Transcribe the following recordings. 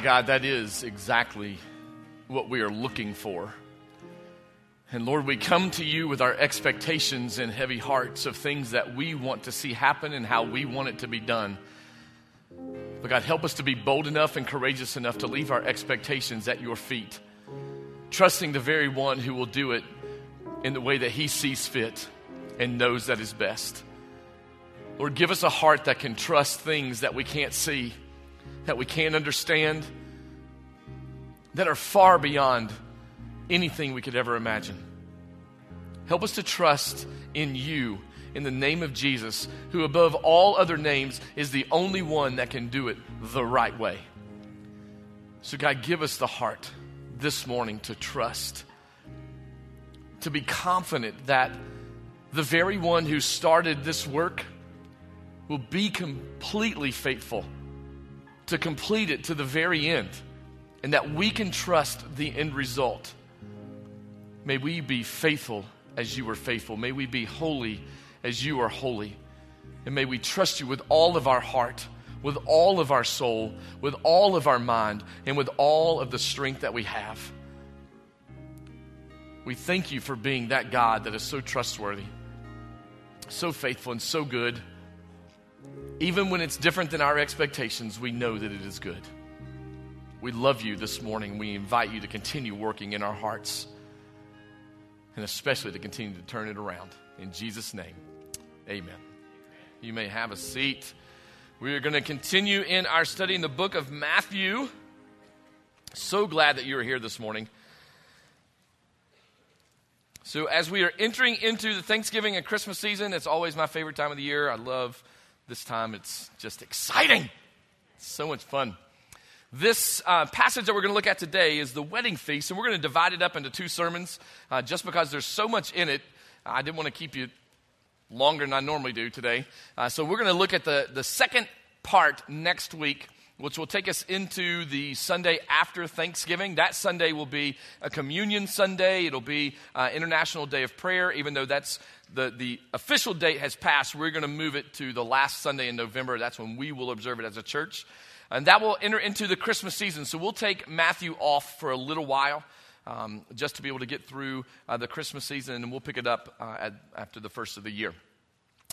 God, that is exactly what we are looking for. And Lord, we come to you with our expectations and heavy hearts of things that we want to see happen and how we want it to be done. But God, help us to be bold enough and courageous enough to leave our expectations at your feet, trusting the very one who will do it in the way that he sees fit and knows that is best. Lord, give us a heart that can trust things that we can't see, that we can't understand, that are far beyond anything we could ever imagine. Help us to trust in you in the name of Jesus, who above all other names is the only one that can do it the right way. So, God, give us the heart this morning to trust, to be confident that the very one who started this work will be completely faithful to complete it to the very end, and that we can trust the end result. May we be faithful as you are faithful. May we be holy as you are holy. And may we trust you with all of our heart, with all of our soul, with all of our mind, and with all of the strength that we have. We thank you for being that God that is so trustworthy, so faithful, and so good. Even when it's different than our expectations, we know that it is good. We love you this morning. We invite you to continue working in our hearts and especially to continue to turn it around. In Jesus' name, amen. You may have a seat. We are going to continue in our study in the book of Matthew. So glad that you're here this morning. So, as we are entering into the Thanksgiving and Christmas season, it's always my favorite time of the year. I love this time, it's just exciting. It's so much fun. This uh, passage that we're going to look at today is the wedding feast, and we're going to divide it up into two sermons uh, just because there's so much in it. I didn't want to keep you longer than I normally do today. Uh, so we're going to look at the, the second part next week, which will take us into the Sunday after Thanksgiving. That Sunday will be a communion Sunday. It'll be uh, International Day of Prayer, even though that's the, the official date has passed. We're going to move it to the last Sunday in November. That's when we will observe it as a church. And that will enter into the Christmas season. So we'll take Matthew off for a little while um, just to be able to get through uh, the Christmas season, and we'll pick it up uh, at, after the first of the year.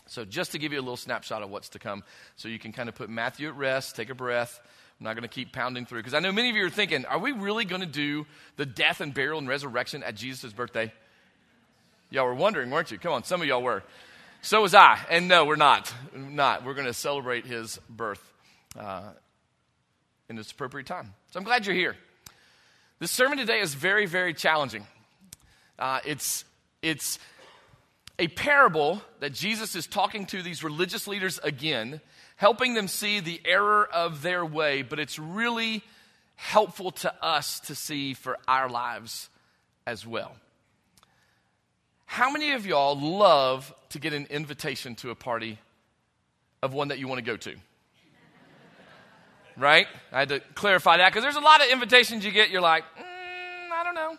So, just to give you a little snapshot of what's to come, so you can kind of put Matthew at rest, take a breath. I'm not going to keep pounding through because I know many of you are thinking, are we really going to do the death and burial and resurrection at Jesus' birthday? Y'all were wondering, weren't you? Come on, some of y'all were. So was I. And no, we're not. not. We're going to celebrate his birth. Uh, in its appropriate time. So I'm glad you're here. This sermon today is very, very challenging. Uh, it's, it's a parable that Jesus is talking to these religious leaders again, helping them see the error of their way, but it's really helpful to us to see for our lives as well. How many of y'all love to get an invitation to a party of one that you want to go to? right? I had to clarify that because there's a lot of invitations you get, you're like, mm, I don't know.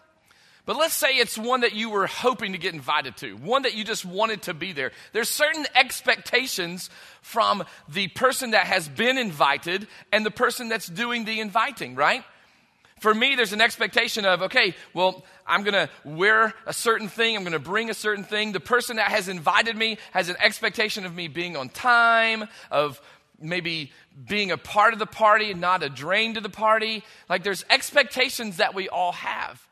But let's say it's one that you were hoping to get invited to, one that you just wanted to be there. There's certain expectations from the person that has been invited and the person that's doing the inviting, right? For me, there's an expectation of, okay, well, I'm going to wear a certain thing. I'm going to bring a certain thing. The person that has invited me has an expectation of me being on time, of maybe being a part of the party and not a drain to the party. Like there's expectations that we all have.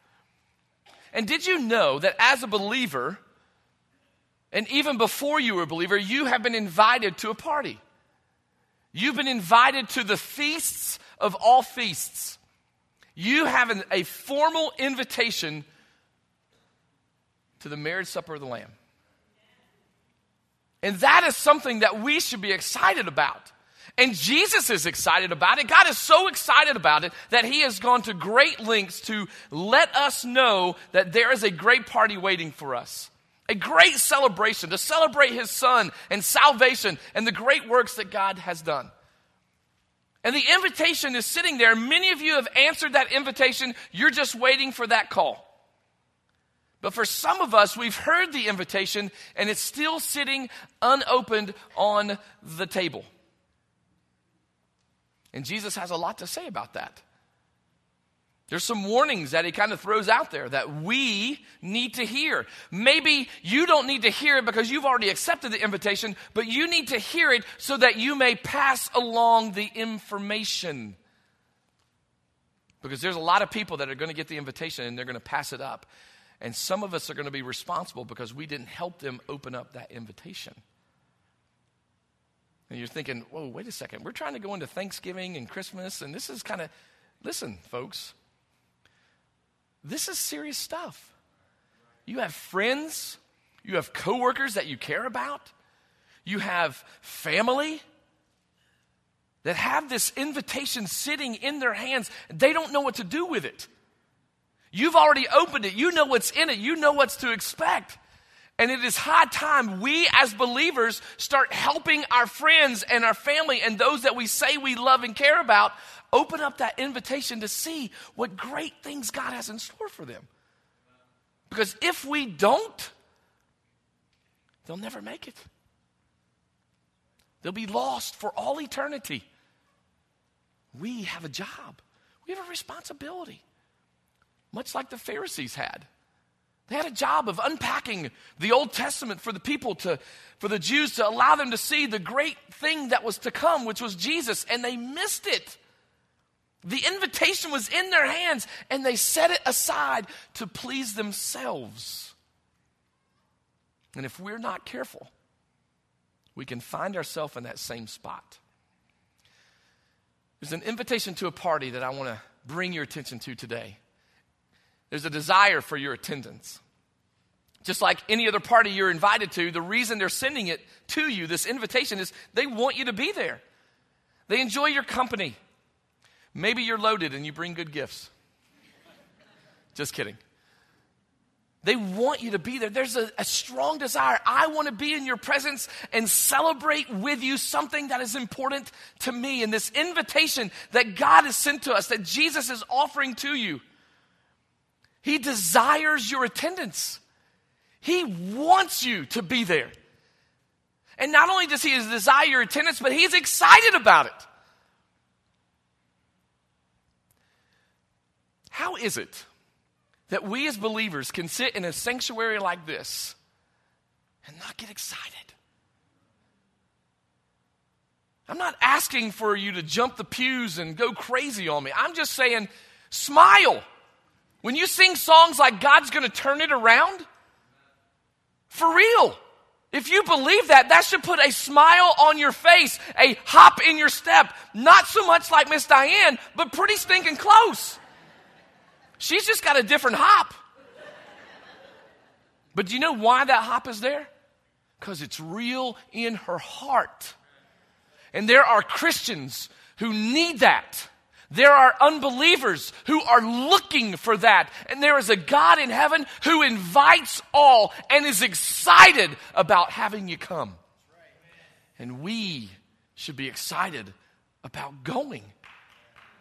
And did you know that as a believer, and even before you were a believer, you have been invited to a party? You've been invited to the feasts of all feasts. You have an, a formal invitation to the marriage supper of the Lamb. And that is something that we should be excited about. And Jesus is excited about it. God is so excited about it that he has gone to great lengths to let us know that there is a great party waiting for us. A great celebration to celebrate his son and salvation and the great works that God has done. And the invitation is sitting there. Many of you have answered that invitation. You're just waiting for that call. But for some of us, we've heard the invitation and it's still sitting unopened on the table. And Jesus has a lot to say about that. There's some warnings that he kind of throws out there that we need to hear. Maybe you don't need to hear it because you've already accepted the invitation, but you need to hear it so that you may pass along the information. Because there's a lot of people that are going to get the invitation and they're going to pass it up. And some of us are going to be responsible because we didn't help them open up that invitation. And you're thinking, whoa, wait a second. We're trying to go into Thanksgiving and Christmas, and this is kind of, listen, folks, this is serious stuff. You have friends, you have coworkers that you care about, you have family that have this invitation sitting in their hands. They don't know what to do with it. You've already opened it, you know what's in it, you know what's to expect. And it is high time we as believers start helping our friends and our family and those that we say we love and care about open up that invitation to see what great things God has in store for them. Because if we don't, they'll never make it. They'll be lost for all eternity. We have a job, we have a responsibility, much like the Pharisees had. They had a job of unpacking the Old Testament for the people to, for the Jews to allow them to see the great thing that was to come, which was Jesus, and they missed it. The invitation was in their hands, and they set it aside to please themselves. And if we're not careful, we can find ourselves in that same spot. There's an invitation to a party that I want to bring your attention to today. There's a desire for your attendance. Just like any other party you're invited to, the reason they're sending it to you, this invitation, is they want you to be there. They enjoy your company. Maybe you're loaded and you bring good gifts. Just kidding. They want you to be there. There's a, a, strong desire. I want to be in your presence and celebrate with you something that is important to me. And this invitation that God has sent to us, that Jesus is offering to you, He desires your attendance. He wants you to be there. And not only does He desire your attendance, but He's excited about it. How is it that we as believers can sit in a sanctuary like this and not get excited? I'm not asking for you to jump the pews and go crazy on me. I'm just saying, smile. When you sing songs like God's gonna turn it around, for real. If you believe that, that should put a smile on your face, a hop in your step. Not so much like Miss Diane, but pretty stinking close. She's just got a different hop. But do you know why that hop is there? Because it's real in her heart. And there are Christians who need that. There are unbelievers who are looking for that. And there is a God in heaven who invites all and is excited about having you come. And we should be excited about going.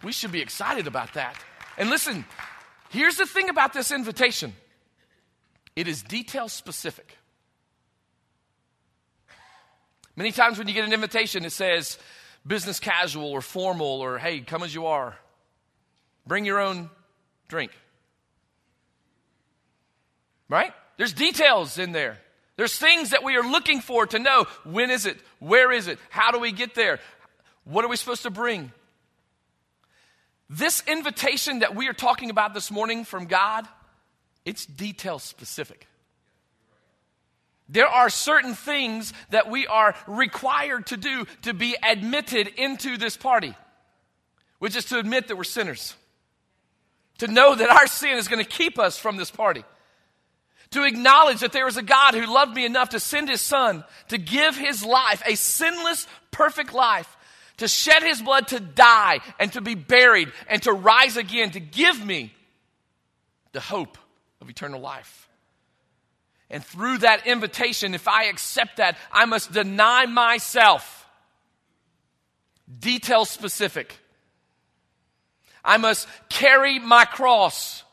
We should be excited about that. And listen, Here's the thing about this invitation it is detail specific. Many times when you get an invitation, it says business casual or formal or hey, come as you are. Bring your own drink. Right? There's details in there. There's things that we are looking for to know when is it? Where is it? How do we get there? What are we supposed to bring? This invitation that we are talking about this morning from God, it's detail specific. There are certain things that we are required to do to be admitted into this party, which is to admit that we're sinners, to know that our sin is going to keep us from this party, to acknowledge that there is a God who loved me enough to send his son to give his life, a sinless, perfect life, to shed his blood to die and to be buried and to rise again to give me the hope of eternal life. And through that invitation, if I accept that, I must deny myself. Detail specific. I must carry my cross.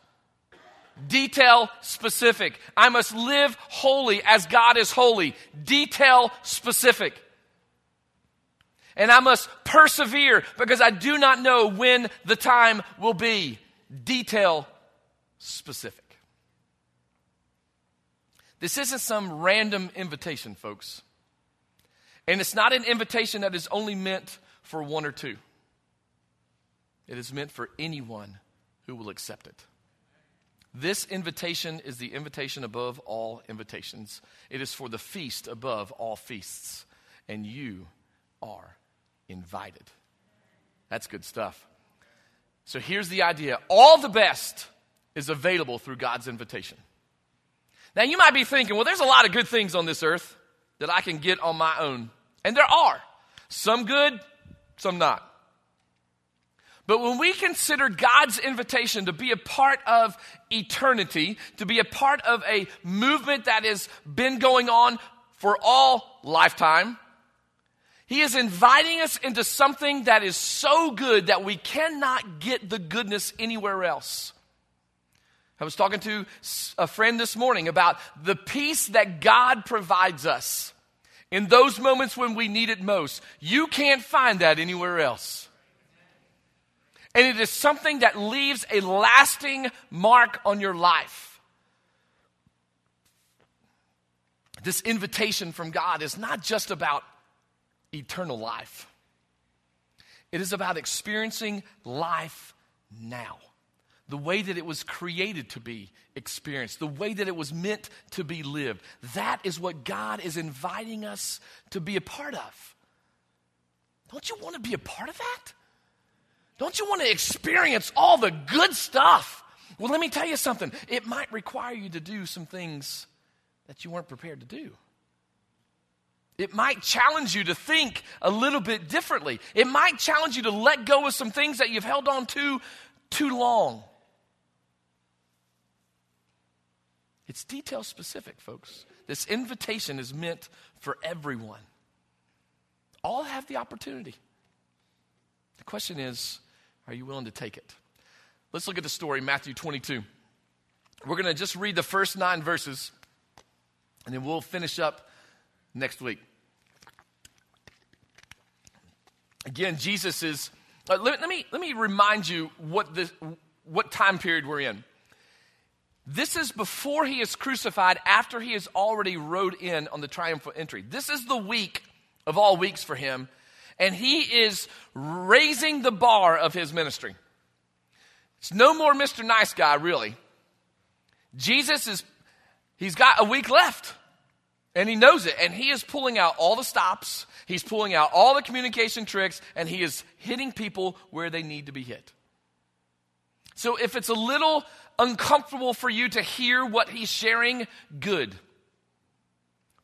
Detail specific. I must live holy as God is holy. Detail specific and I must persevere because I do not know when the time will be. detail specific. This isn't some random invitation, folks. And it's not an invitation that is only meant for one or two, it is meant for anyone who will accept it. This invitation is the invitation above all invitations. It is for the feast above all feasts. And you are invited. That's good stuff. So here's the idea all the best is available through God's invitation. Now, you might be thinking, well, there's a lot of good things on this earth that I can get on my own. And there are. Some good, some not. But when we consider God's invitation to be a part of eternity, to be a part of a movement that has been going on for all lifetime, He is inviting us into something that is so good that we cannot get the goodness anywhere else. I was talking to a friend this morning about the peace that God provides us in those moments when we need it most. You can't find that anywhere else. And it is something that leaves a lasting mark on your life. This invitation from God is not just about eternal life, it is about experiencing life now the way that it was created to be experienced, the way that it was meant to be lived. That is what God is inviting us to be a part of. Don't you want to be a part of that? Don't you want to experience all the good stuff? Well, let me tell you something. It might require you to do some things that you weren't prepared to do. It might challenge you to think a little bit differently. It might challenge you to let go of some things that you've held on to too long. It's detail specific, folks. This invitation is meant for everyone. All have the opportunity. The question is, are you willing to take it? Let's look at the story, Matthew 22. We're going to just read the first nine verses, and then we'll finish up next week. Again, Jesus is. Uh, let, let, me, let me remind you what, this, what time period we're in. This is before he is crucified, after he has already rode in on the triumphal entry. This is the week of all weeks for him, and he is raising the bar of his ministry. It's no more Mr. Nice Guy, really. Jesus is, he's got a week left, and he knows it, and he is pulling out all the stops, he's pulling out all the communication tricks, and he is hitting people where they need to be hit. So if it's a little uncomfortable for you to hear what he's sharing, good.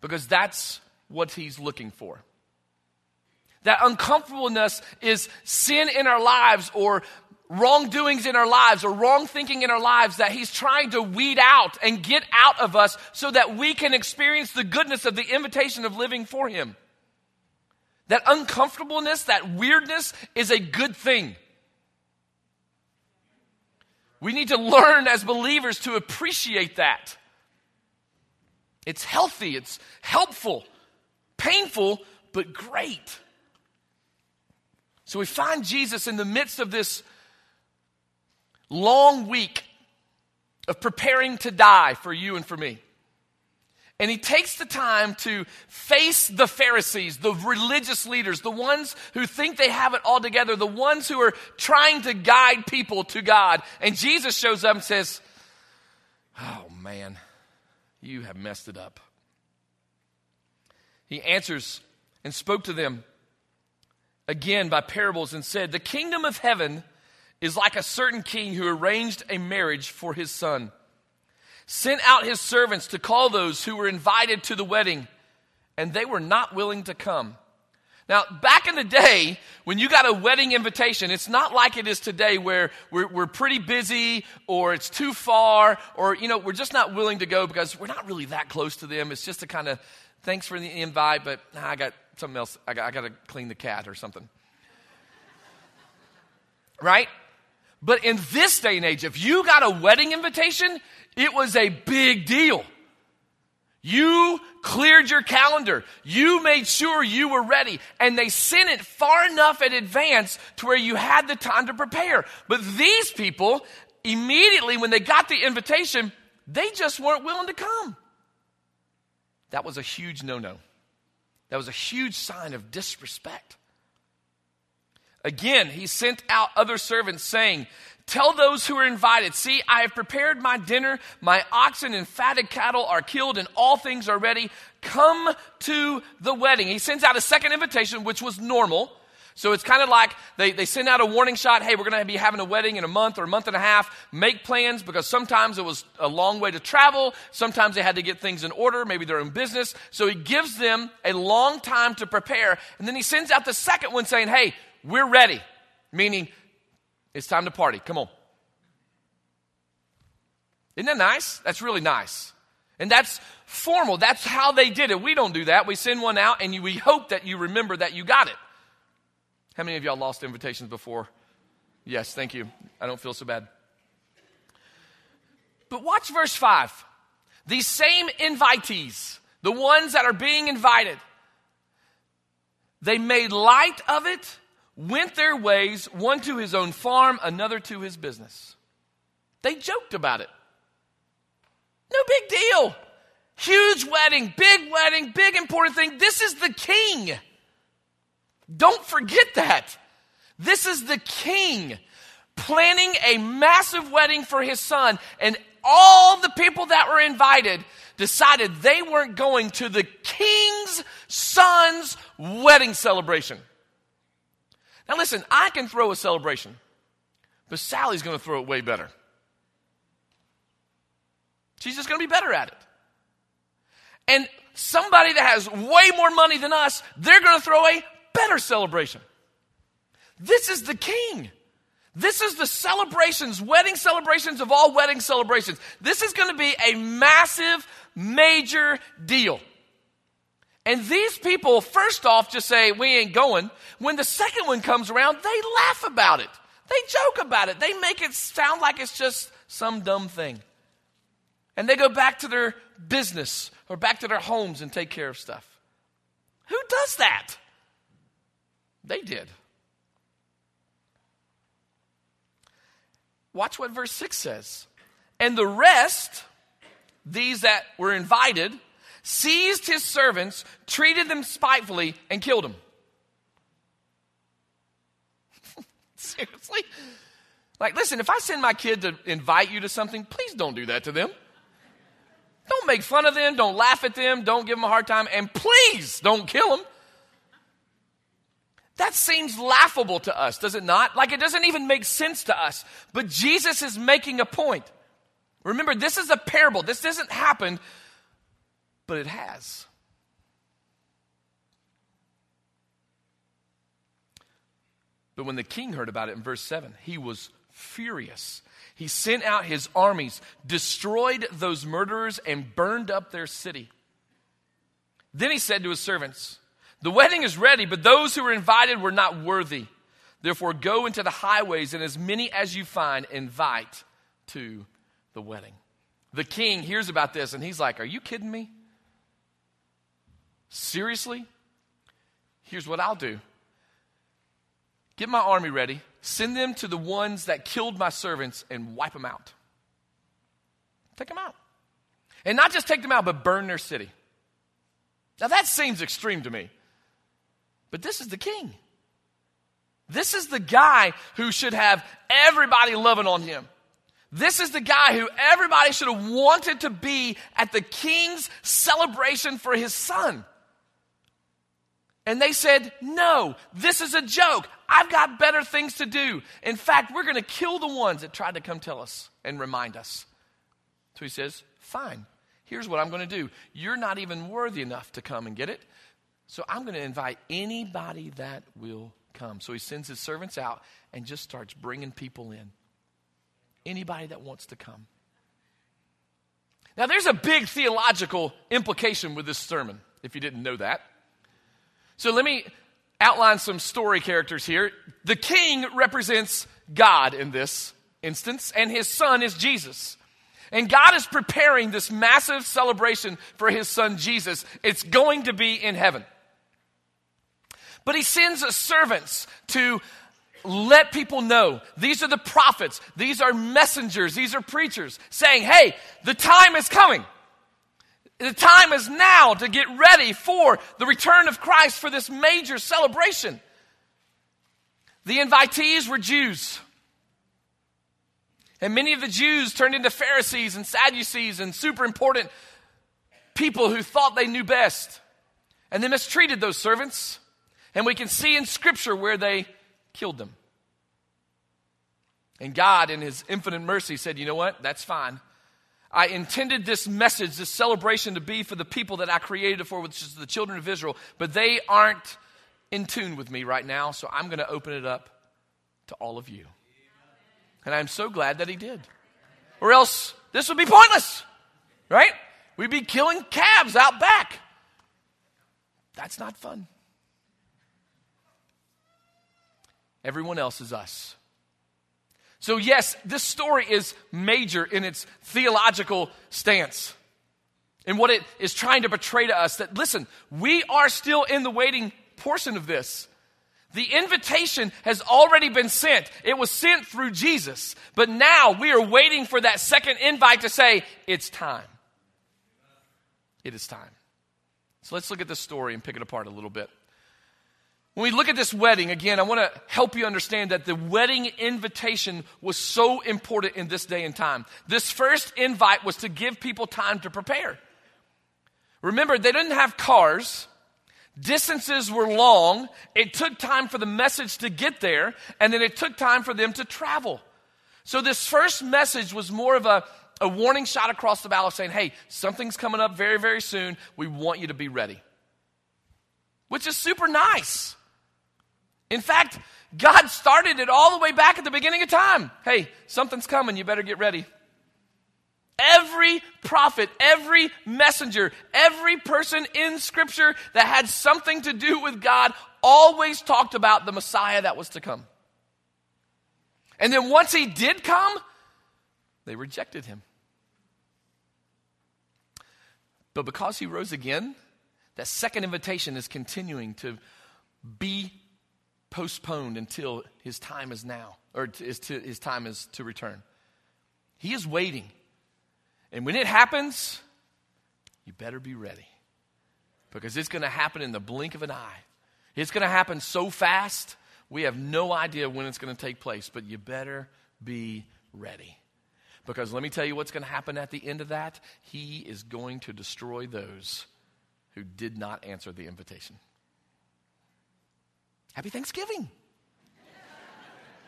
Because that's what he's looking for. That uncomfortableness is sin in our lives or wrongdoings in our lives or wrong thinking in our lives that he's trying to weed out and get out of us so that we can experience the goodness of the invitation of living for him. That uncomfortableness, that weirdness is a good thing. We need to learn as believers to appreciate that. It's healthy, it's helpful, painful, but great. So we find Jesus in the midst of this long week of preparing to die for you and for me. And he takes the time to face the Pharisees, the religious leaders, the ones who think they have it all together, the ones who are trying to guide people to God. And Jesus shows up and says, Oh man, you have messed it up. He answers and spoke to them again by parables and said, The kingdom of heaven is like a certain king who arranged a marriage for his son sent out his servants to call those who were invited to the wedding, and they were not willing to come. Now, back in the day, when you got a wedding invitation, it's not like it is today where we're, we're pretty busy or it's too far or, you know, we're just not willing to go because we're not really that close to them. It's just a kind of, thanks for the invite, but nah, I got something else. I got, I got to clean the cat or something. right? But in this day and age, if you got a wedding invitation, it was a big deal. You cleared your calendar. You made sure you were ready. And they sent it far enough in advance to where you had the time to prepare. But these people, immediately when they got the invitation, they just weren't willing to come. That was a huge no no. That was a huge sign of disrespect. Again, he sent out other servants saying, Tell those who are invited, see, I have prepared my dinner. My oxen and fatted cattle are killed, and all things are ready. Come to the wedding. He sends out a second invitation, which was normal. So it's kind of like they, they send out a warning shot hey, we're going to be having a wedding in a month or a month and a half. Make plans because sometimes it was a long way to travel. Sometimes they had to get things in order, maybe their own business. So he gives them a long time to prepare. And then he sends out the second one saying, hey, we're ready, meaning it's time to party. Come on. Isn't that nice? That's really nice. And that's formal. That's how they did it. We don't do that. We send one out and you, we hope that you remember that you got it. How many of y'all lost invitations before? Yes, thank you. I don't feel so bad. But watch verse 5. These same invitees, the ones that are being invited, they made light of it went their ways, one to his own farm, another to his business. They joked about it. No big deal. Huge wedding, big wedding, big important thing. This is the king. Don't forget that. This is the king planning a massive wedding for his son, and all the people that were invited decided they weren't going to the king's son's wedding celebration. Now, listen, I can throw a celebration, but Sally's going to throw it way better. She's just going to be better at it. And somebody that has way more money than us, they're going to throw a better celebration. This is the king. This is the celebrations, wedding celebrations of all wedding celebrations. This is going to be a massive, major deal. And these people, first off, just say, We ain't going. When the second one comes around, they laugh about it. They joke about it. They make it sound like it's just some dumb thing. And they go back to their business or back to their homes and take care of stuff. Who does that? They did. Watch what verse 6 says. And the rest, these that were invited, seized his servants, treated them spitefully, and killed them. Seriously? Like, listen, if I send my kid to invite you to something, please don't do that to them. Don't make fun of them. Don't laugh at them. Don't give them a hard time. And please don't kill them. That seems laughable to us, does it not? Like it doesn't even make sense to us. But Jesus is making a point. Remember, this is a parable. This doesn't happen but it has. But when the king heard about it in verse 7, he was furious. He sent out his armies, destroyed those murderers, and burned up their city. Then he said to his servants, The wedding is ready, but those who were invited were not worthy. Therefore, go into the highways, and as many as you find, invite to the wedding. The king hears about this, and he's like, Are you kidding me? Seriously? Here's what I'll do get my army ready, send them to the ones that killed my servants, and wipe them out. Take them out. And not just take them out, but burn their city. Now that seems extreme to me. But this is the king. This is the guy who should have everybody loving on him. This is the guy who everybody should have wanted to be at the king's celebration for his son. And they said, No, this is a joke. I've got better things to do. In fact, we're going to kill the ones that tried to come tell us and remind us. So he says, Fine, here's what I'm going to do. You're not even worthy enough to come and get it. So I'm going to invite anybody that will come. So he sends his servants out and just starts bringing people in. Anybody that wants to come. Now, there's a big theological implication with this sermon, if you didn't know that. So let me outline some story characters here. The king represents God in this instance, and his son is Jesus. And God is preparing this massive celebration for his son Jesus. It's going to be in heaven. But he sends servants to let people know. These are the prophets. These are messengers. These are preachers saying, hey, the time is coming. The time is now to get ready for the return of Christ for this major celebration. The invitees were Jews. And many of the Jews turned into Pharisees and Sadducees and super important people who thought they knew best. And they mistreated those servants. And we can see in Scripture where they killed them. And God, in His infinite mercy, said, You know what? That's fine. I intended this message, this celebration to be for the people that I created it for, which is the children of Israel, but they aren't in tune with me right now, so I'm going to open it up to all of you. And I'm so glad that he did. Or else this would be pointless, right? We'd be killing calves out back. That's not fun. Everyone else is us. So, yes, this story is major in its theological stance. And what it is trying to portray to us that, listen, we are still in the waiting portion of this. The invitation has already been sent. It was sent through Jesus. But now we are waiting for that second invite to say, it's time. It is time. So let's look at this story and pick it apart a little bit. When we look at this wedding, again, I want to help you understand that the wedding invitation was so important in this day and time. This first invite was to give people time to prepare. Remember, they didn't have cars. Distances were long. It took time for the message to get there, and then it took time for them to travel. So, this first message was more of a, a warning shot across the bow saying, hey, something's coming up very, very soon. We want you to be ready. Which is super nice. In fact, God started it all the way back at the beginning of time. Hey, something's coming, you better get ready. Every prophet, every messenger, every person in Scripture that had something to do with God always talked about the Messiah that was to come. And then once he did come, they rejected him. But because he rose again, that second invitation is continuing to be postponed until his time is now, or is to, his time is to return. He is waiting. And when it happens, you better be ready. Because it's going to happen in the blink of an eye. It's going to happen so fast, we have no idea when it's going to take place, but you better be ready. Because let me tell you what's going to happen at the end of that. He is going to destroy those who did not answer the invitation. Happy Thanksgiving.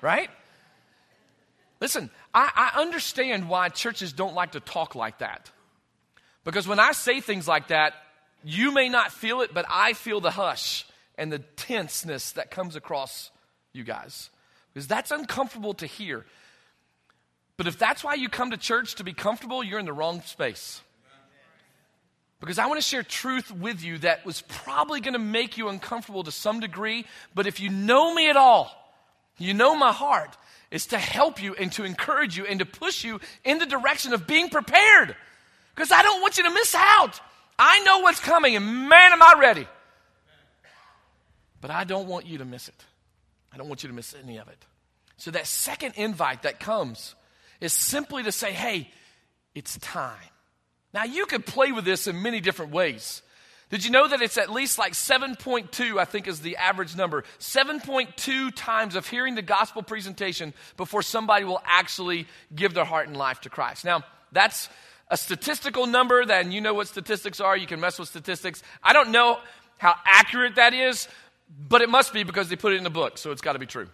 right? Listen, I, I, understand why churches don't like to talk like that. Because when I say things like that, you may not feel it, but I feel the hush and the tenseness that comes across you guys. Because that's uncomfortable to hear. But if that's why you come to church to be comfortable, you're in the wrong space. Because I want to share truth with you that was probably going to make you uncomfortable to some degree, but if you know me at all, you know my heart is to help you and to encourage you and to push you in the direction of being prepared. Because I don't want you to miss out. I know what's coming, and man, am I ready. But I don't want you to miss it. I don't want you to miss any of it. So, that second invite that comes is simply to say, hey, it's time. Now, you could play with this in many different ways. Did you know that it's at least like 7.2, I think is the average number? 7.2 times of hearing the gospel presentation before somebody will actually give their heart and life to Christ. Now, that's a statistical number, then you know what statistics are. You can mess with statistics. I don't know how accurate that is, but it must be because they put it in the book, so it's got to be true.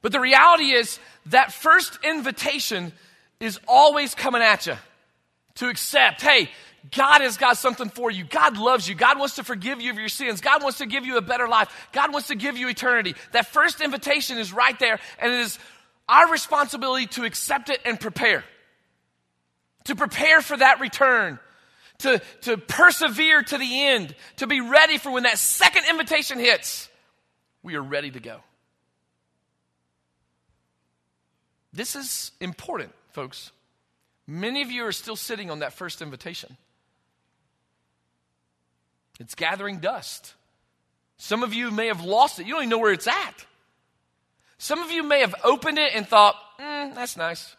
But the reality is that first invitation is always coming at you to accept, hey, God has got something for you. God loves you. God wants to forgive you of your sins. God wants to give you a better life. God wants to give you eternity. That first invitation is right there, and it is our responsibility to accept it and prepare. To prepare for that return. To, to persevere to the end. To be ready for when that second invitation hits. We are ready to go. This is important folks. Many of you are still sitting on that first invitation. It's gathering dust. Some of you may have lost it. You don't even know where it's at. Some of you may have opened it and thought, mm, that's nice,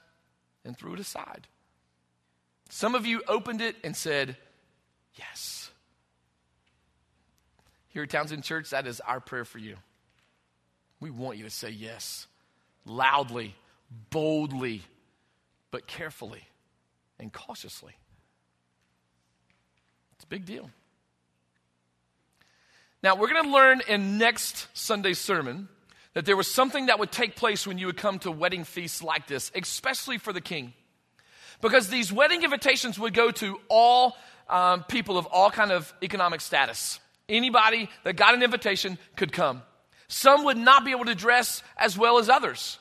and threw it aside. Some of you opened it and said, yes. Here at Townsend Church, that is our prayer for you. We want you to say yes, loudly, boldly, but carefully and cautiously. It's a big deal. Now, we're going to learn in next Sunday's sermon that there was something that would take place when you would come to wedding feasts like this, especially for the king. Because these wedding invitations would go to all um, people of all kind of economic status. Anybody that got an invitation could come. Some would not be able to dress as well as others.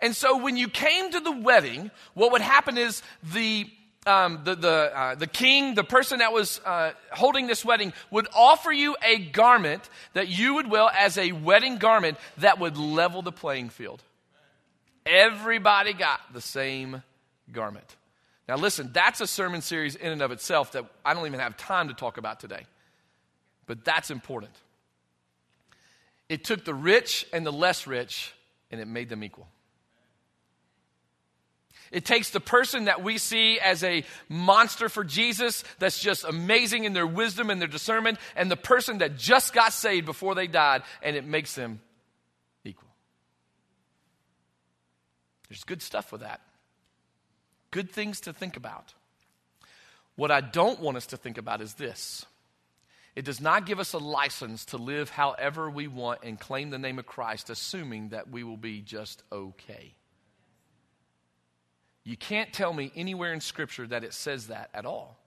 And so when you came to the wedding, what would happen is the um, the, the, uh, the king, the person that was uh, holding this wedding, would offer you a garment that you would wear as a wedding garment that would level the playing field. Everybody got the same garment. Now, listen, that's a sermon series in and of itself that I don't even have time to talk about today. But that's important. It took the rich and the less rich, and it made them equal. It takes the person that we see as a monster for Jesus, that's just amazing in their wisdom and their discernment, and the person that just got saved before they died, and it makes them equal. There's good stuff with that. Good things to think about. What I don't want us to think about is this it does not give us a license to live however we want and claim the name of Christ, assuming that we will be just okay. You can't tell me anywhere in Scripture that it says that at all.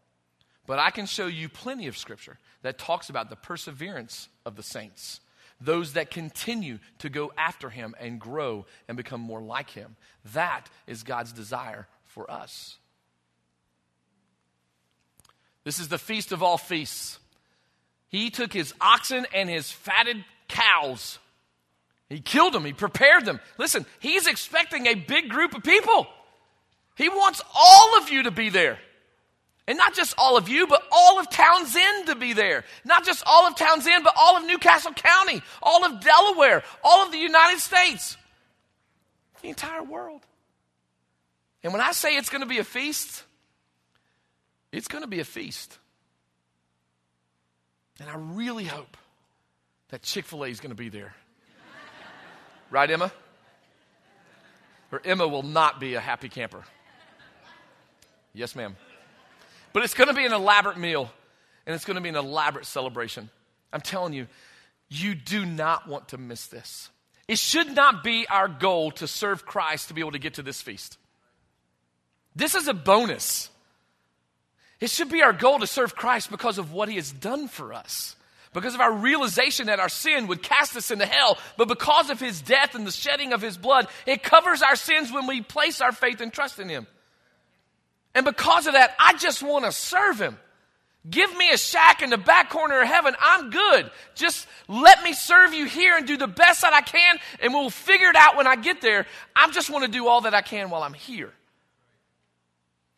But I can show you plenty of Scripture that talks about the perseverance of the saints, those that continue to go after Him and grow and become more like Him. That is God's desire for us. This is the feast of all feasts. He took his oxen and his fatted cows. He killed them, he prepared them. Listen, he's expecting a big group of people. He wants all of you to be there. And not just all of you, but all of Townsend to be there. Not just all of Townsend, but all of New Castle County, all of Delaware, all of the United States, the entire world. And when I say it's going to be a feast, it's going to be a feast. And I really hope that Chick fil A is going to be there. right, Emma? Or Emma will not be a happy camper. Yes, ma'am. But it's going to be an elaborate meal and it's going to be an elaborate celebration. I'm telling you, you do not want to miss this. It should not be our goal to serve Christ to be able to get to this feast. This is a bonus. It should be our goal to serve Christ because of what he has done for us. Because of our realization that our sin would cast us into hell, but because of his death and the shedding of his blood, it covers our sins when we place our faith and trust in him. And because of that, I just want to serve him. Give me a shack in the back corner of heaven. I'm good. Just let me serve you here and do the best that I can, and we'll figure it out when I get there. I just want to do all that I can while I'm here.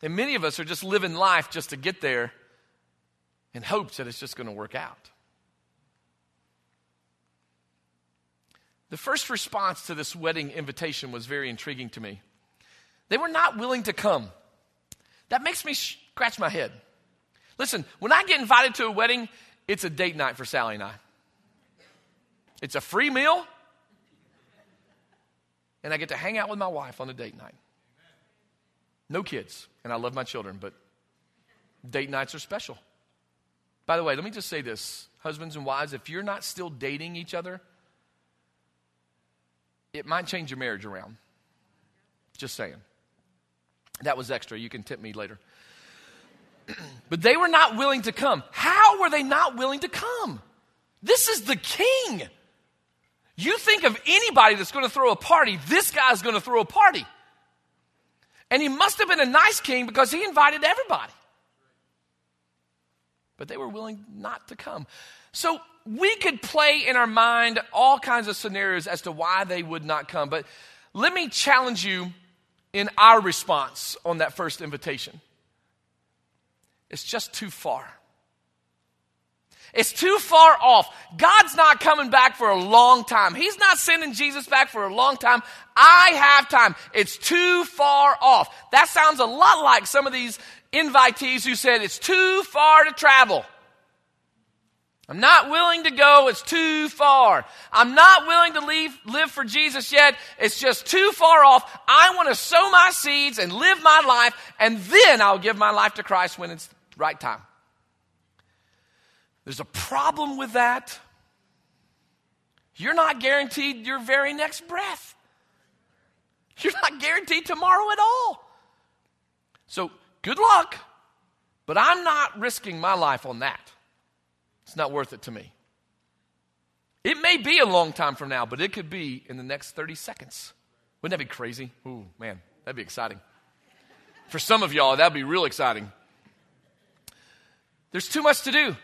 And many of us are just living life just to get there in hopes that it's just going to work out. The first response to this wedding invitation was very intriguing to me. They were not willing to come. That makes me scratch my head. Listen, when I get invited to a wedding, it's a date night for Sally and I. It's a free meal, and I get to hang out with my wife on a date night. No kids, and I love my children, but date nights are special. By the way, let me just say this husbands and wives, if you're not still dating each other, it might change your marriage around. Just saying. That was extra. You can tip me later. but they were not willing to come. How were they not willing to come? This is the king. You think of anybody that's going to throw a party, this guy's going to throw a party. And he must have been a nice king because he invited everybody. But they were willing not to come. So we could play in our mind all kinds of scenarios as to why they would not come. But let me challenge you in our response on that first invitation. It's just too far. It's too far off. God's not coming back for a long time. He's not sending Jesus back for a long time. I have time. It's too far off. That sounds a lot like some of these invitees who said it's too far to travel. I'm not willing to go. It's too far. I'm not willing to leave, live for Jesus yet. It's just too far off. I want to sow my seeds and live my life, and then I'll give my life to Christ when it's the right time. There's a problem with that. You're not guaranteed your very next breath. You're not guaranteed tomorrow at all. So, good luck, but I'm not risking my life on that. It's not worth it to me. It may be a long time from now, but it could be in the next 30 seconds. Wouldn't that be crazy? Ooh, man, that'd be exciting. For some of y'all, that'd be real exciting. There's too much to do.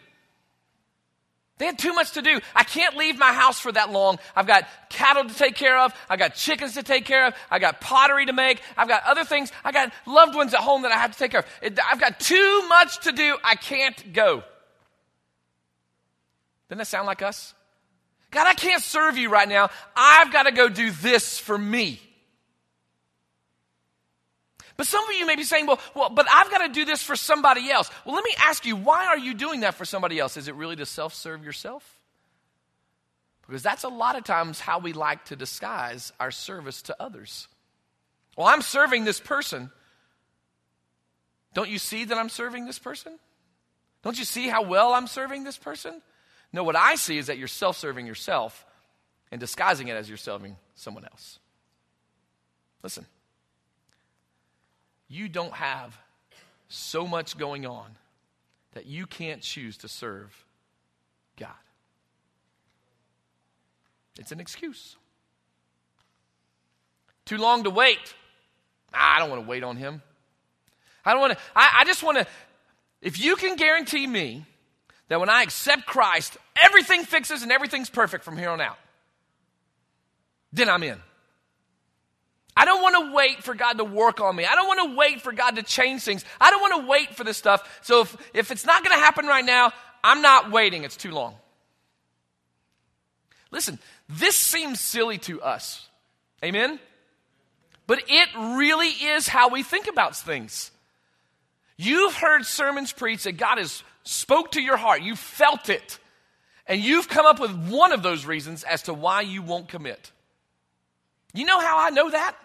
They had too much to do. I can't leave my house for that long. I've got cattle to take care of. I've got chickens to take care of. I've got pottery to make. I've got other things. I got loved ones at home that I have to take care of. I've got too much to do. I can't go. Doesn't that sound like us? God, I can't serve you right now. I've got to go do this for me. But some of you may be saying, well, well, but I've got to do this for somebody else. Well, let me ask you, why are you doing that for somebody else? Is it really to self serve yourself? Because that's a lot of times how we like to disguise our service to others. Well, I'm serving this person. Don't you see that I'm serving this person? Don't you see how well I'm serving this person? No, what I see is that you're self serving yourself and disguising it as you're serving someone else. Listen you don't have so much going on that you can't choose to serve God. It's an excuse. Too long to wait. I don't want to wait on him. I don't want to, I, I just want to, if you can guarantee me that when I accept Christ, everything fixes and everything's perfect from here on out, then I'm in. I don't want to wait for God to work on me. I don't want to wait for God to change things. I don't want to wait for this stuff. So if, if it's not going to happen right now, I'm not waiting. It's too long. Listen, this seems silly to us. Amen? But it really is how we think about things. You've heard sermons preached that God has spoke to your heart. You felt it. And you've come up with one of those reasons as to why you won't commit. You know how I know that?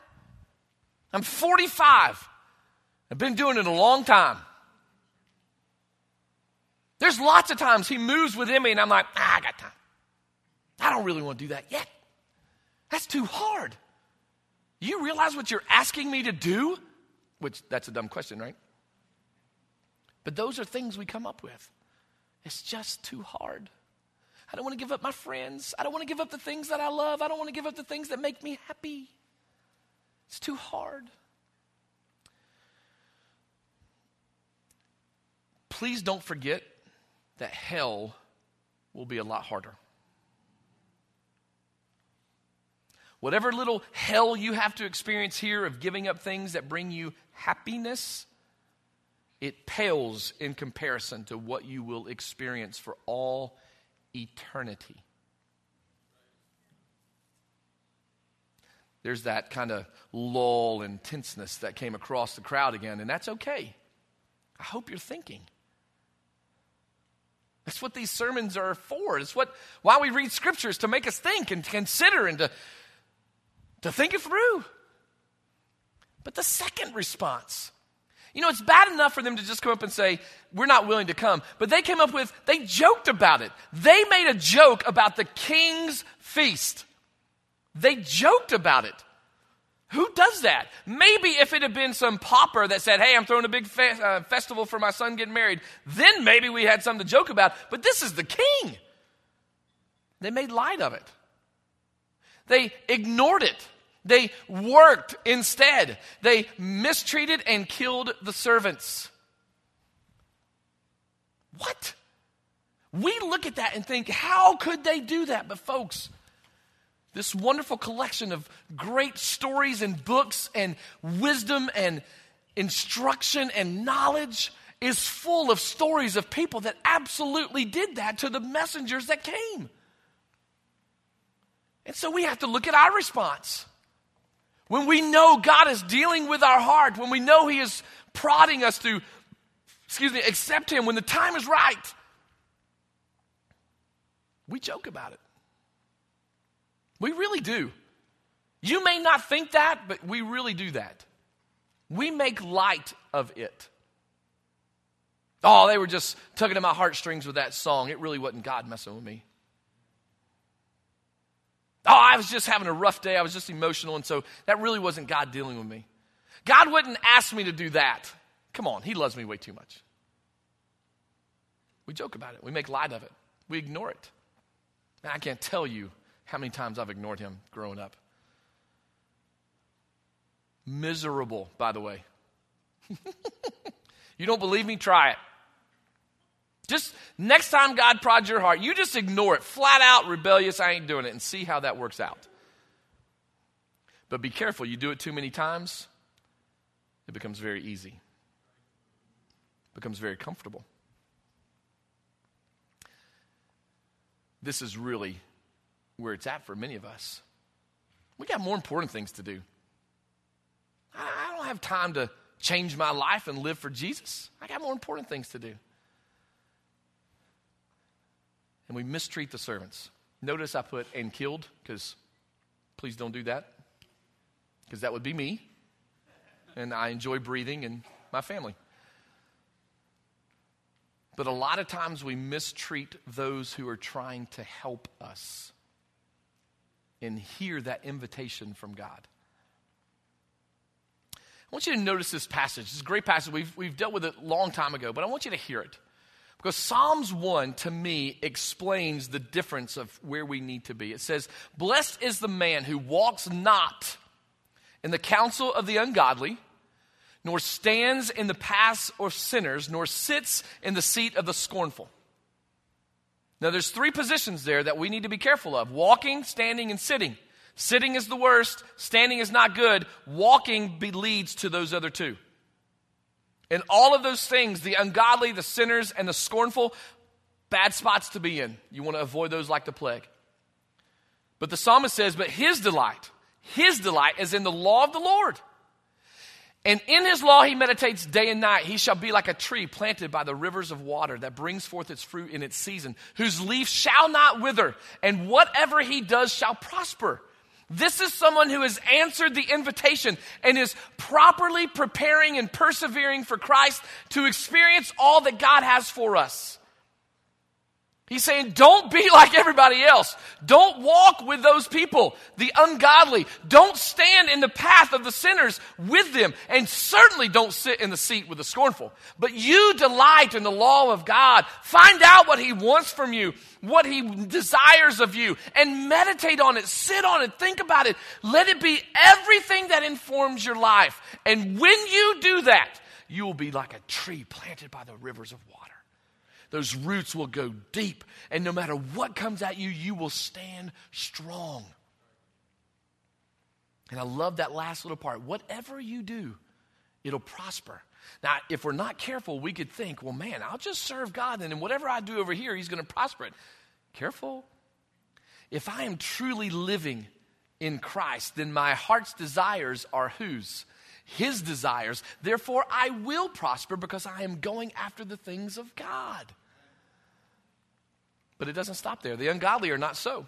I'm 45. I've been doing it a long time. There's lots of times he moves within me and I'm like, ah, I got time. I don't really want to do that yet. That's too hard. You realize what you're asking me to do? Which, that's a dumb question, right? But those are things we come up with. It's just too hard. I don't want to give up my friends. I don't want to give up the things that I love. I don't want to give up the things that make me happy. It's too hard. Please don't forget that hell will be a lot harder. Whatever little hell you have to experience here of giving up things that bring you happiness, it pales in comparison to what you will experience for all eternity. There's that kind of lull and tenseness that came across the crowd again, and that's okay. I hope you're thinking. That's what these sermons are for. It's what why we read scriptures to make us think and consider and to, to think it through. But the second response you know, it's bad enough for them to just come up and say, We're not willing to come. But they came up with, they joked about it. They made a joke about the king's feast. They joked about it. Who does that? Maybe if it had been some pauper that said, Hey, I'm throwing a big fe- uh, festival for my son getting married, then maybe we had something to joke about. But this is the king. They made light of it, they ignored it. They worked instead. They mistreated and killed the servants. What? We look at that and think, how could they do that? But, folks, this wonderful collection of great stories and books and wisdom and instruction and knowledge is full of stories of people that absolutely did that to the messengers that came. And so we have to look at our response. When we know God is dealing with our heart, when we know He is prodding us to, excuse me, accept Him when the time is right, we joke about it. We really do. You may not think that, but we really do that. We make light of it. Oh, they were just tugging at my heartstrings with that song. It really wasn't God messing with me. Oh, I was just having a rough day. I was just emotional. And so that really wasn't God dealing with me. God wouldn't ask me to do that. Come on, He loves me way too much. We joke about it, we make light of it, we ignore it. And I can't tell you how many times I've ignored Him growing up. Miserable, by the way. you don't believe me? Try it. Just next time God prods your heart, you just ignore it. Flat out rebellious, I ain't doing it, and see how that works out. But be careful, you do it too many times, it becomes very easy, it becomes very comfortable. This is really where it's at for many of us. We got more important things to do. I don't have time to change my life and live for Jesus. I got more important things to do and we mistreat the servants. Notice I put and killed because please don't do that because that would be me. And I enjoy breathing and my family. But a lot of times we mistreat those who are trying to help us and hear that invitation from God. I want you to notice this passage. It's a great passage. We've, we've dealt with it a long time ago, but I want you to hear it. Because Psalms 1 to me explains the difference of where we need to be. It says, Blessed is the man who walks not in the counsel of the ungodly, nor stands in the paths of sinners, nor sits in the seat of the scornful. Now, there's three positions there that we need to be careful of walking, standing, and sitting. Sitting is the worst, standing is not good, walking leads to those other two. And all of those things, the ungodly, the sinners, and the scornful, bad spots to be in. You want to avoid those like the plague. But the psalmist says, But his delight, his delight is in the law of the Lord. And in his law he meditates day and night. He shall be like a tree planted by the rivers of water that brings forth its fruit in its season, whose leaf shall not wither, and whatever he does shall prosper. This is someone who has answered the invitation and is properly preparing and persevering for Christ to experience all that God has for us. He's saying, don't be like everybody else. Don't walk with those people, the ungodly. Don't stand in the path of the sinners with them. And certainly don't sit in the seat with the scornful. But you delight in the law of God. Find out what He wants from you, what He desires of you, and meditate on it. Sit on it. Think about it. Let it be everything that informs your life. And when you do that, you will be like a tree planted by the rivers of water those roots will go deep. And no matter what comes at you, you will stand strong. And I love that last little part. Whatever you do, it'll prosper. Now, if we're not careful, we could think, well, man, I'll just serve God, and whatever I do over here, He's going to prosper it. Careful. If I am truly living in Christ, then my heart's desires are whose? His desires. Therefore, I will prosper because I am going after the things of God. But it doesn't stop there. The ungodly are not so.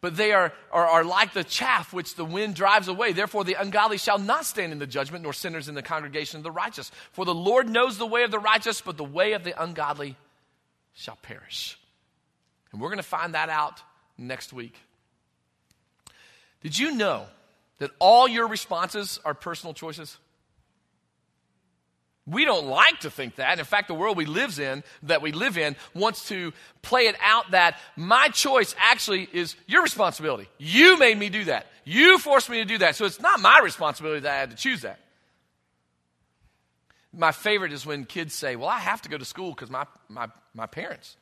But they are, are, are like the chaff which the wind drives away. Therefore, the ungodly shall not stand in the judgment, nor sinners in the congregation of the righteous. For the Lord knows the way of the righteous, but the way of the ungodly shall perish. And we're going to find that out next week. Did you know that all your responses are personal choices? We don't like to think that. In fact, the world we live in, that we live in, wants to play it out that my choice actually is your responsibility. You made me do that. You forced me to do that. So it's not my responsibility that I had to choose that. My favorite is when kids say, Well, I have to go to school because my, my, my parents.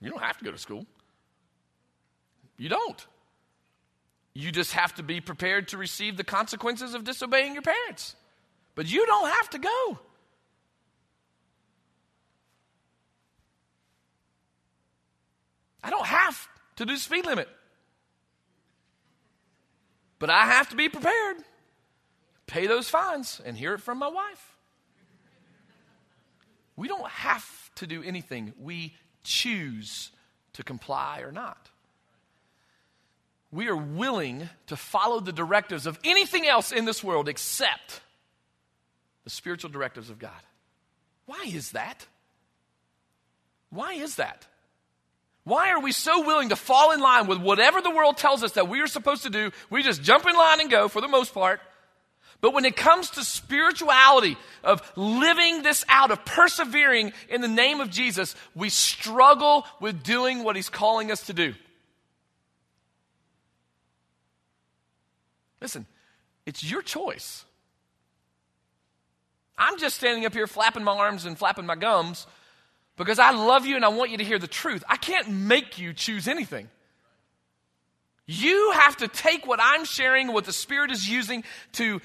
You don't have to go to school. You don't. You just have to be prepared to receive the consequences of disobeying your parents. But you don't have to go. I don't have to do speed limit. But I have to be prepared. Pay those fines and hear it from my wife. We don't have to do anything. We choose to comply or not. We are willing to follow the directives of anything else in this world except the spiritual directives of God. Why is that? Why is that? Why are we so willing to fall in line with whatever the world tells us that we are supposed to do? We just jump in line and go for the most part. But when it comes to spirituality, of living this out, of persevering in the name of Jesus, we struggle with doing what He's calling us to do. Listen, it's your choice. I'm just standing up here flapping my arms and flapping my gums because I love you and I want you to hear the truth. I can't make you choose anything. You have to take what I'm sharing, what the Spirit is using to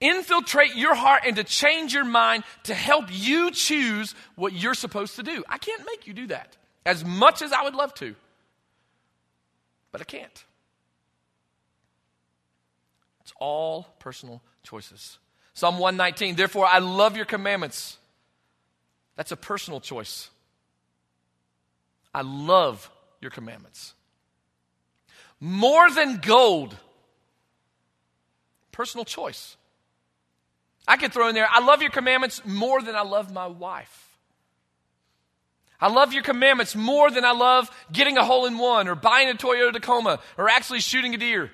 infiltrate your heart and to change your mind to help you choose what you're supposed to do. I can't make you do that as much as I would love to, but I can't. It's all personal choices. Psalm 119, therefore I love your commandments. That's a personal choice. I love your commandments. More than gold. Personal choice. I could throw in there, I love your commandments more than I love my wife. I love your commandments more than I love getting a hole in one or buying a Toyota Tacoma or actually shooting a deer,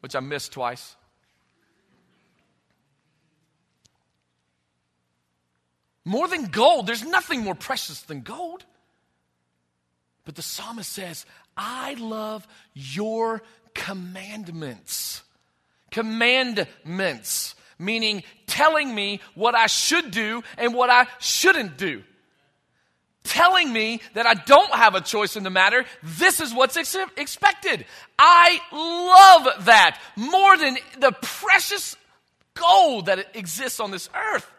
which I missed twice. More than gold, there's nothing more precious than gold. But the psalmist says, I love your commandments. Commandments, meaning telling me what I should do and what I shouldn't do. Telling me that I don't have a choice in the matter. This is what's ex- expected. I love that more than the precious gold that exists on this earth.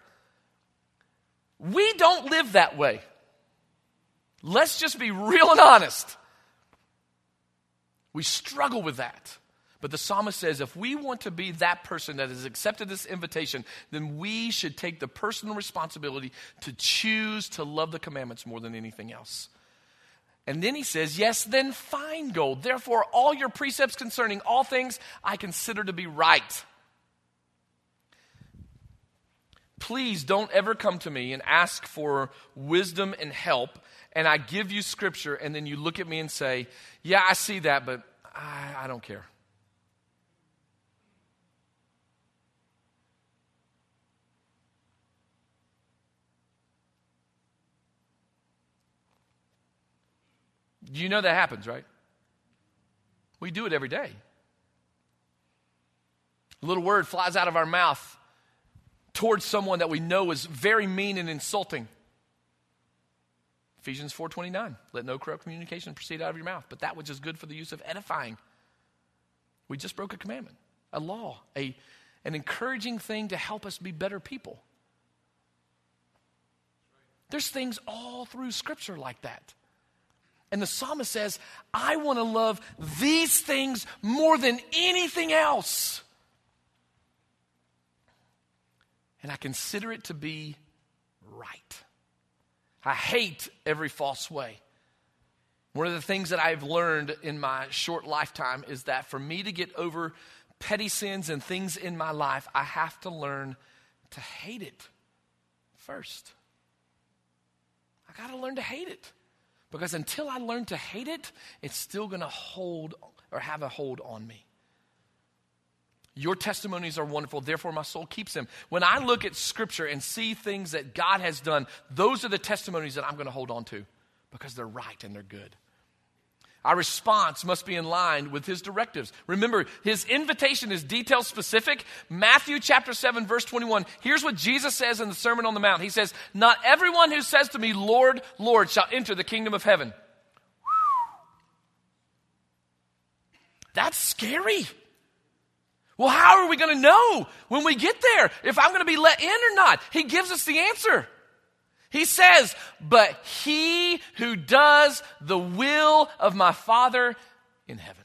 We don't live that way. Let's just be real and honest. We struggle with that. But the psalmist says if we want to be that person that has accepted this invitation, then we should take the personal responsibility to choose to love the commandments more than anything else. And then he says, Yes, then find gold. Therefore, all your precepts concerning all things I consider to be right. Please don't ever come to me and ask for wisdom and help, and I give you scripture, and then you look at me and say, Yeah, I see that, but I, I don't care. You know that happens, right? We do it every day. A little word flies out of our mouth towards someone that we know is very mean and insulting. Ephesians 4:29, let no corrupt communication proceed out of your mouth, but that which is good for the use of edifying. We just broke a commandment, a law, a, an encouraging thing to help us be better people. There's things all through Scripture like that. And the psalmist says, I want to love these things more than anything else. And I consider it to be right. I hate every false way. One of the things that I've learned in my short lifetime is that for me to get over petty sins and things in my life, I have to learn to hate it first. I got to learn to hate it. Because until I learn to hate it, it's still going to hold or have a hold on me. Your testimonies are wonderful, therefore my soul keeps them. When I look at scripture and see things that God has done, those are the testimonies that I'm going to hold on to because they're right and they're good. Our response must be in line with his directives. Remember, his invitation is detail specific. Matthew chapter 7, verse 21. Here's what Jesus says in the Sermon on the Mount He says, Not everyone who says to me, Lord, Lord, shall enter the kingdom of heaven. That's scary. Well, how are we going to know when we get there if I'm going to be let in or not? He gives us the answer. He says, But he who does the will of my Father in heaven.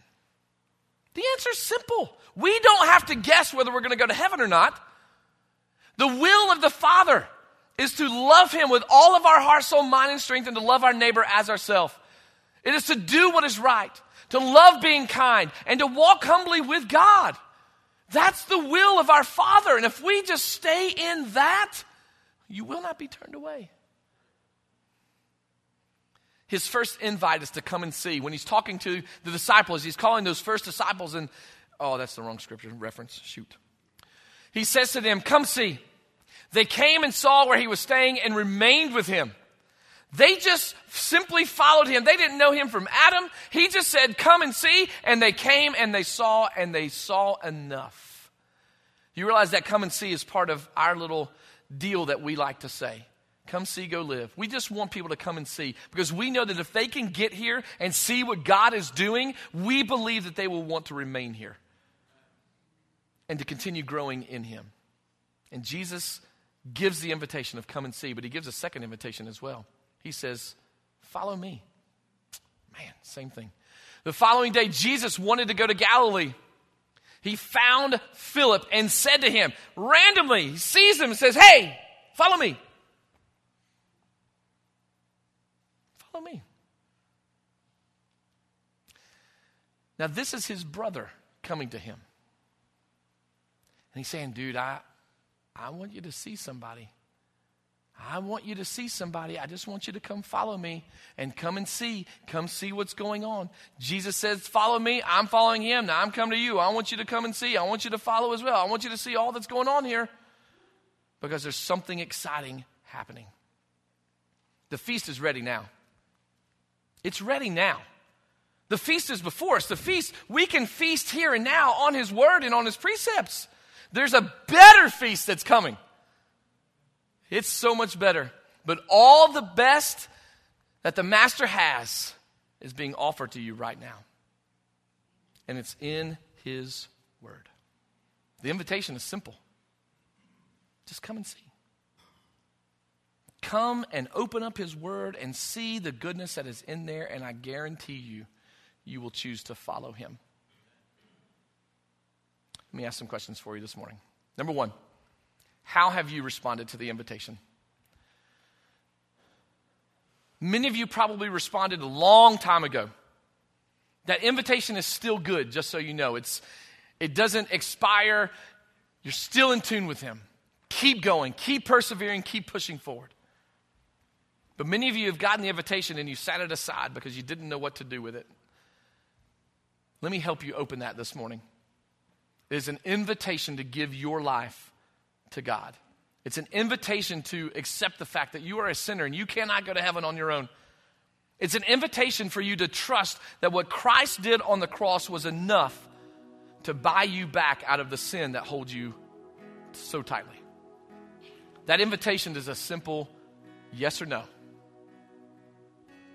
The answer is simple. We don't have to guess whether we're going to go to heaven or not. The will of the Father is to love Him with all of our heart, soul, mind, and strength, and to love our neighbor as ourselves. It is to do what is right, to love being kind, and to walk humbly with God. That's the will of our Father. And if we just stay in that, you will not be turned away. His first invite is to come and see. When he's talking to the disciples, he's calling those first disciples, and oh, that's the wrong scripture reference. Shoot. He says to them, Come see. They came and saw where he was staying and remained with him. They just simply followed him. They didn't know him from Adam. He just said, Come and see. And they came and they saw, and they saw enough. You realize that come and see is part of our little deal that we like to say. Come see, go live. We just want people to come and see because we know that if they can get here and see what God is doing, we believe that they will want to remain here and to continue growing in Him. And Jesus gives the invitation of come and see, but He gives a second invitation as well. He says, Follow me. Man, same thing. The following day, Jesus wanted to go to Galilee. He found Philip and said to him, randomly, he sees him and says, Hey, follow me. Follow me. Now, this is his brother coming to him. And he's saying, Dude, I, I want you to see somebody. I want you to see somebody. I just want you to come follow me and come and see. Come see what's going on. Jesus says, Follow me. I'm following him. Now I'm coming to you. I want you to come and see. I want you to follow as well. I want you to see all that's going on here because there's something exciting happening. The feast is ready now. It's ready now. The feast is before us. The feast, we can feast here and now on his word and on his precepts. There's a better feast that's coming. It's so much better. But all the best that the Master has is being offered to you right now. And it's in His Word. The invitation is simple just come and see. Come and open up His Word and see the goodness that is in there, and I guarantee you, you will choose to follow Him. Let me ask some questions for you this morning. Number one, how have you responded to the invitation? Many of you probably responded a long time ago. That invitation is still good, just so you know. It's, it doesn't expire. You're still in tune with Him. Keep going, keep persevering, keep pushing forward. But many of you have gotten the invitation and you sat it aside because you didn't know what to do with it. Let me help you open that this morning. It is an invitation to give your life to God. It's an invitation to accept the fact that you are a sinner and you cannot go to heaven on your own. It's an invitation for you to trust that what Christ did on the cross was enough to buy you back out of the sin that holds you so tightly. That invitation is a simple yes or no.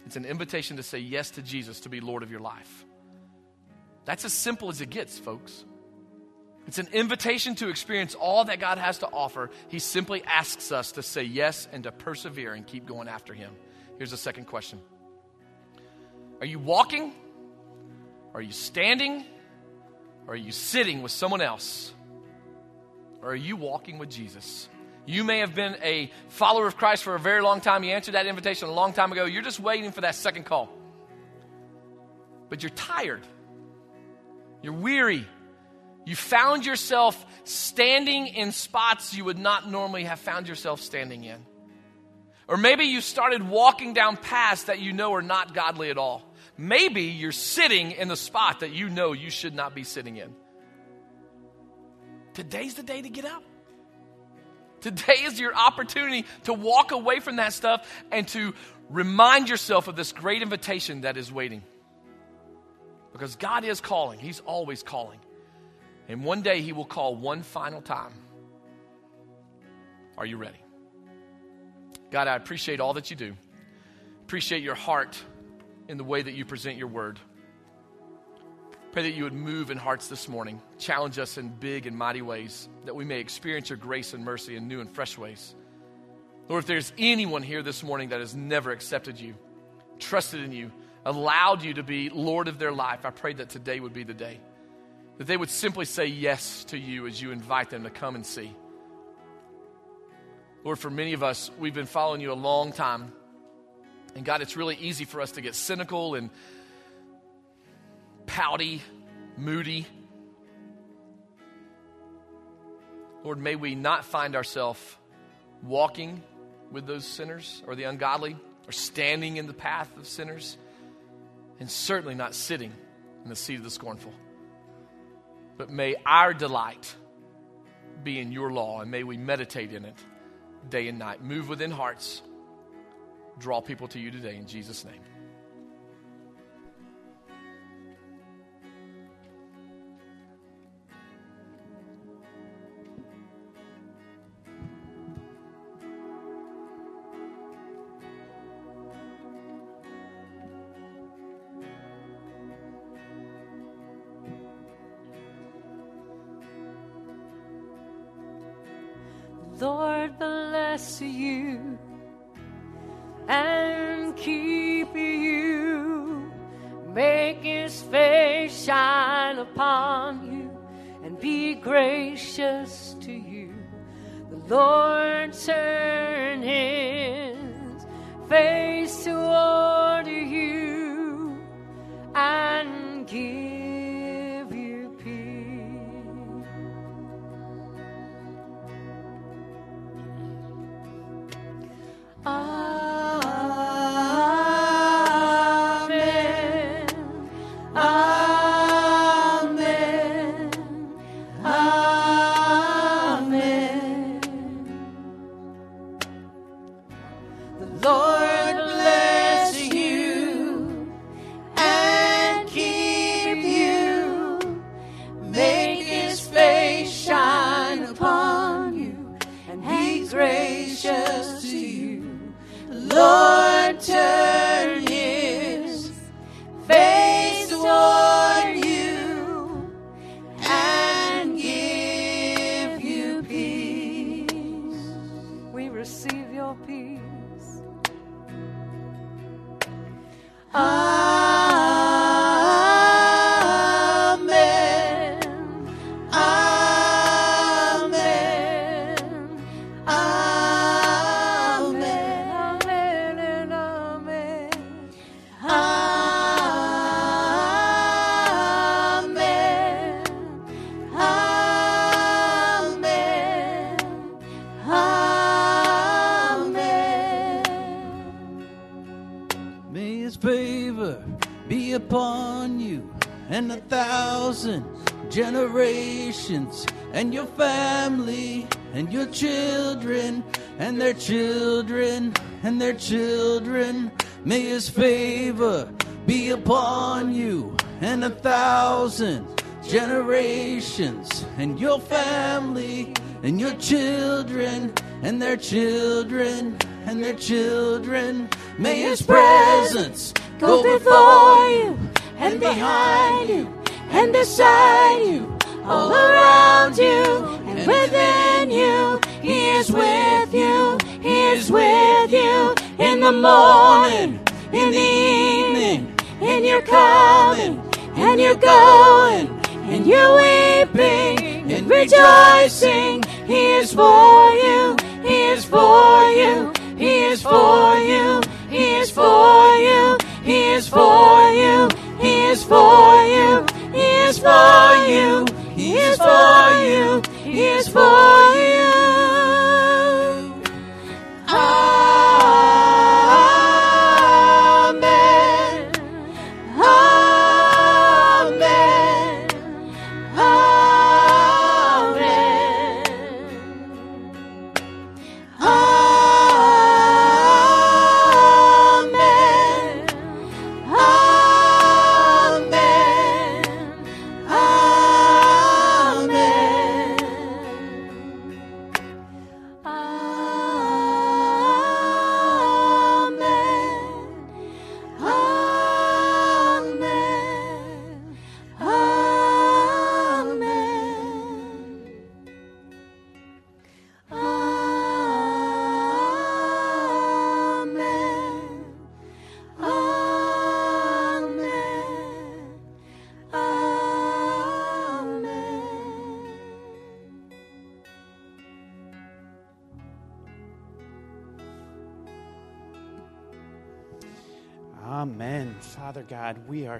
It's an invitation to say yes to Jesus to be Lord of your life. That's as simple as it gets, folks. It's an invitation to experience all that God has to offer. He simply asks us to say yes and to persevere and keep going after Him. Here's the second question Are you walking? Are you standing? Are you sitting with someone else? Or are you walking with Jesus? You may have been a follower of Christ for a very long time. You answered that invitation a long time ago. You're just waiting for that second call. But you're tired. You're weary. You found yourself standing in spots you would not normally have found yourself standing in. Or maybe you started walking down paths that you know are not godly at all. Maybe you're sitting in the spot that you know you should not be sitting in. Today's the day to get up. Today is your opportunity to walk away from that stuff and to remind yourself of this great invitation that is waiting. Because God is calling, He's always calling. And one day he will call one final time. Are you ready? God, I appreciate all that you do. Appreciate your heart in the way that you present your word. Pray that you would move in hearts this morning, challenge us in big and mighty ways, that we may experience your grace and mercy in new and fresh ways. Lord, if there's anyone here this morning that has never accepted you, trusted in you, allowed you to be Lord of their life, I pray that today would be the day. That they would simply say yes to you as you invite them to come and see. Lord, for many of us, we've been following you a long time. And God, it's really easy for us to get cynical and pouty, moody. Lord, may we not find ourselves walking with those sinners or the ungodly or standing in the path of sinners and certainly not sitting in the seat of the scornful. But may our delight be in your law and may we meditate in it day and night. Move within hearts. Draw people to you today in Jesus' name. Bless you and keep you. Make his face shine upon you and be gracious to you. The Lord turn his face toward you and give generations and your family and your children and their children and their children. May his presence Go before you and behind you and beside you, all around you and within you. He is with you. He is with you in the morning, in the evening, in your coming and your going, and you're weeping and rejoicing. He is for you. He is for you. He is for you. He is for you. He is for you. He is for you. He is for you. He is for you. He is for you.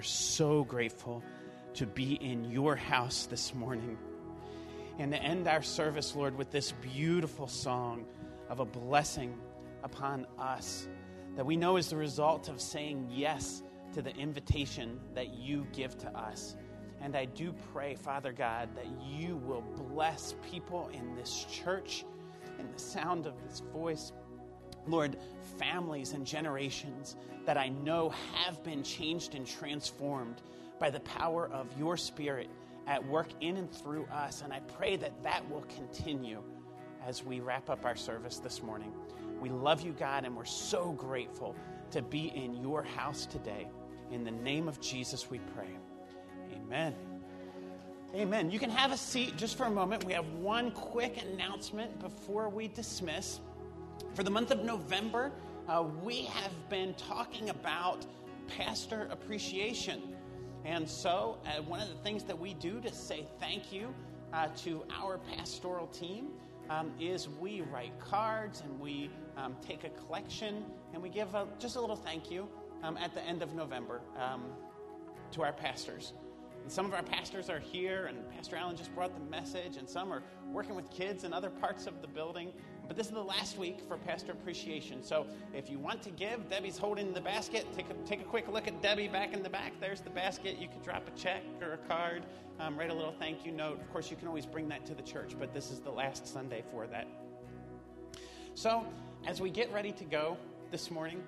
So grateful to be in your house this morning and to end our service, Lord, with this beautiful song of a blessing upon us that we know is the result of saying yes to the invitation that you give to us. And I do pray, Father God, that you will bless people in this church, in the sound of this voice. Lord, families and generations that I know have been changed and transformed by the power of your Spirit at work in and through us. And I pray that that will continue as we wrap up our service this morning. We love you, God, and we're so grateful to be in your house today. In the name of Jesus, we pray. Amen. Amen. You can have a seat just for a moment. We have one quick announcement before we dismiss. For the month of November, uh, we have been talking about pastor appreciation. And so, uh, one of the things that we do to say thank you uh, to our pastoral team um, is we write cards and we um, take a collection and we give a, just a little thank you um, at the end of November um, to our pastors. And some of our pastors are here, and Pastor Allen just brought the message, and some are working with kids in other parts of the building. But this is the last week for Pastor Appreciation. So if you want to give, Debbie's holding the basket. Take a, take a quick look at Debbie back in the back. There's the basket. You can drop a check or a card, um, write a little thank you note. Of course, you can always bring that to the church, but this is the last Sunday for that. So as we get ready to go this morning,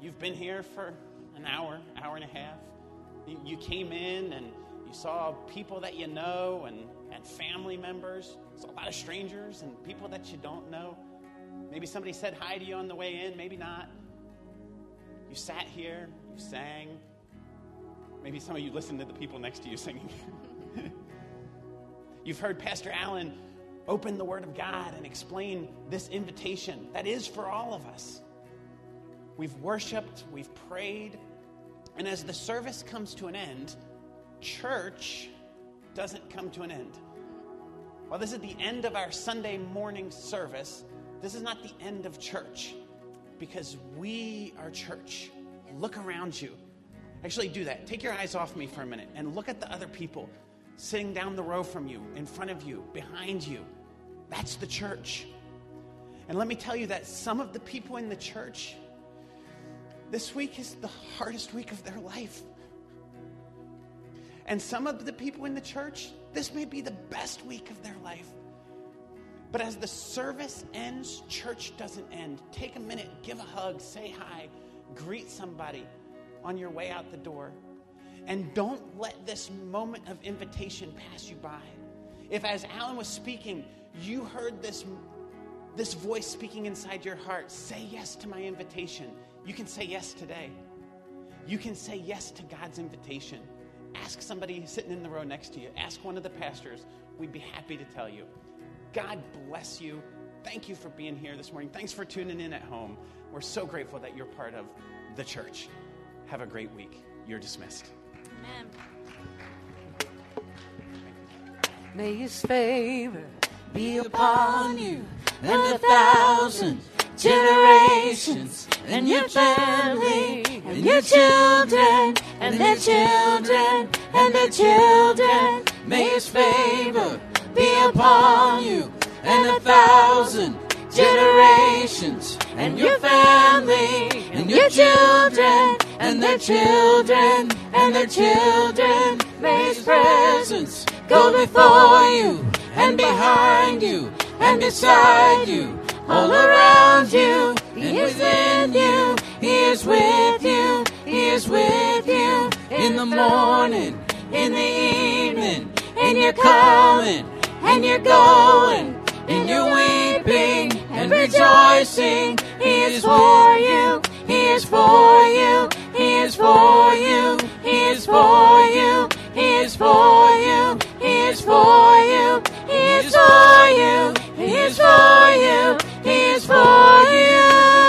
you've been here for an hour, hour and a half. You, you came in and you saw people that you know and, and family members. Saw a lot of strangers and people that you don't know. Maybe somebody said hi to you on the way in, maybe not. You sat here, you sang. Maybe some of you listened to the people next to you singing. You've heard Pastor Allen open the Word of God and explain this invitation that is for all of us. We've worshiped, we've prayed, and as the service comes to an end, church doesn't come to an end. While this is the end of our Sunday morning service, this is not the end of church because we are church. Look around you. Actually, do that. Take your eyes off me for a minute and look at the other people sitting down the row from you, in front of you, behind you. That's the church. And let me tell you that some of the people in the church, this week is the hardest week of their life. And some of the people in the church, this may be the best week of their life. But as the service ends, church doesn't end. Take a minute, give a hug, say hi, greet somebody on your way out the door. And don't let this moment of invitation pass you by. If, as Alan was speaking, you heard this, this voice speaking inside your heart, say yes to my invitation. You can say yes today. You can say yes to God's invitation. Ask somebody sitting in the row next to you. Ask one of the pastors. We'd be happy to tell you. God bless you. Thank you for being here this morning. Thanks for tuning in at home. We're so grateful that you're part of the church. Have a great week. You're dismissed. Amen. May his favor be upon you and a thousand generations and your family and your children and their children and their children. May his favor be upon you and a thousand generations and your family and your children and their children and their children. May his presence go before you and behind you and beside you, all around you and within you. He is with you, He is with you in the morning, in the evening, and you're coming and you're going, and you're weeping and rejoicing. He is for you, He is for you, He is for you, He is for you, He is for you, He is for you, He is for you, He is for you, He is for you.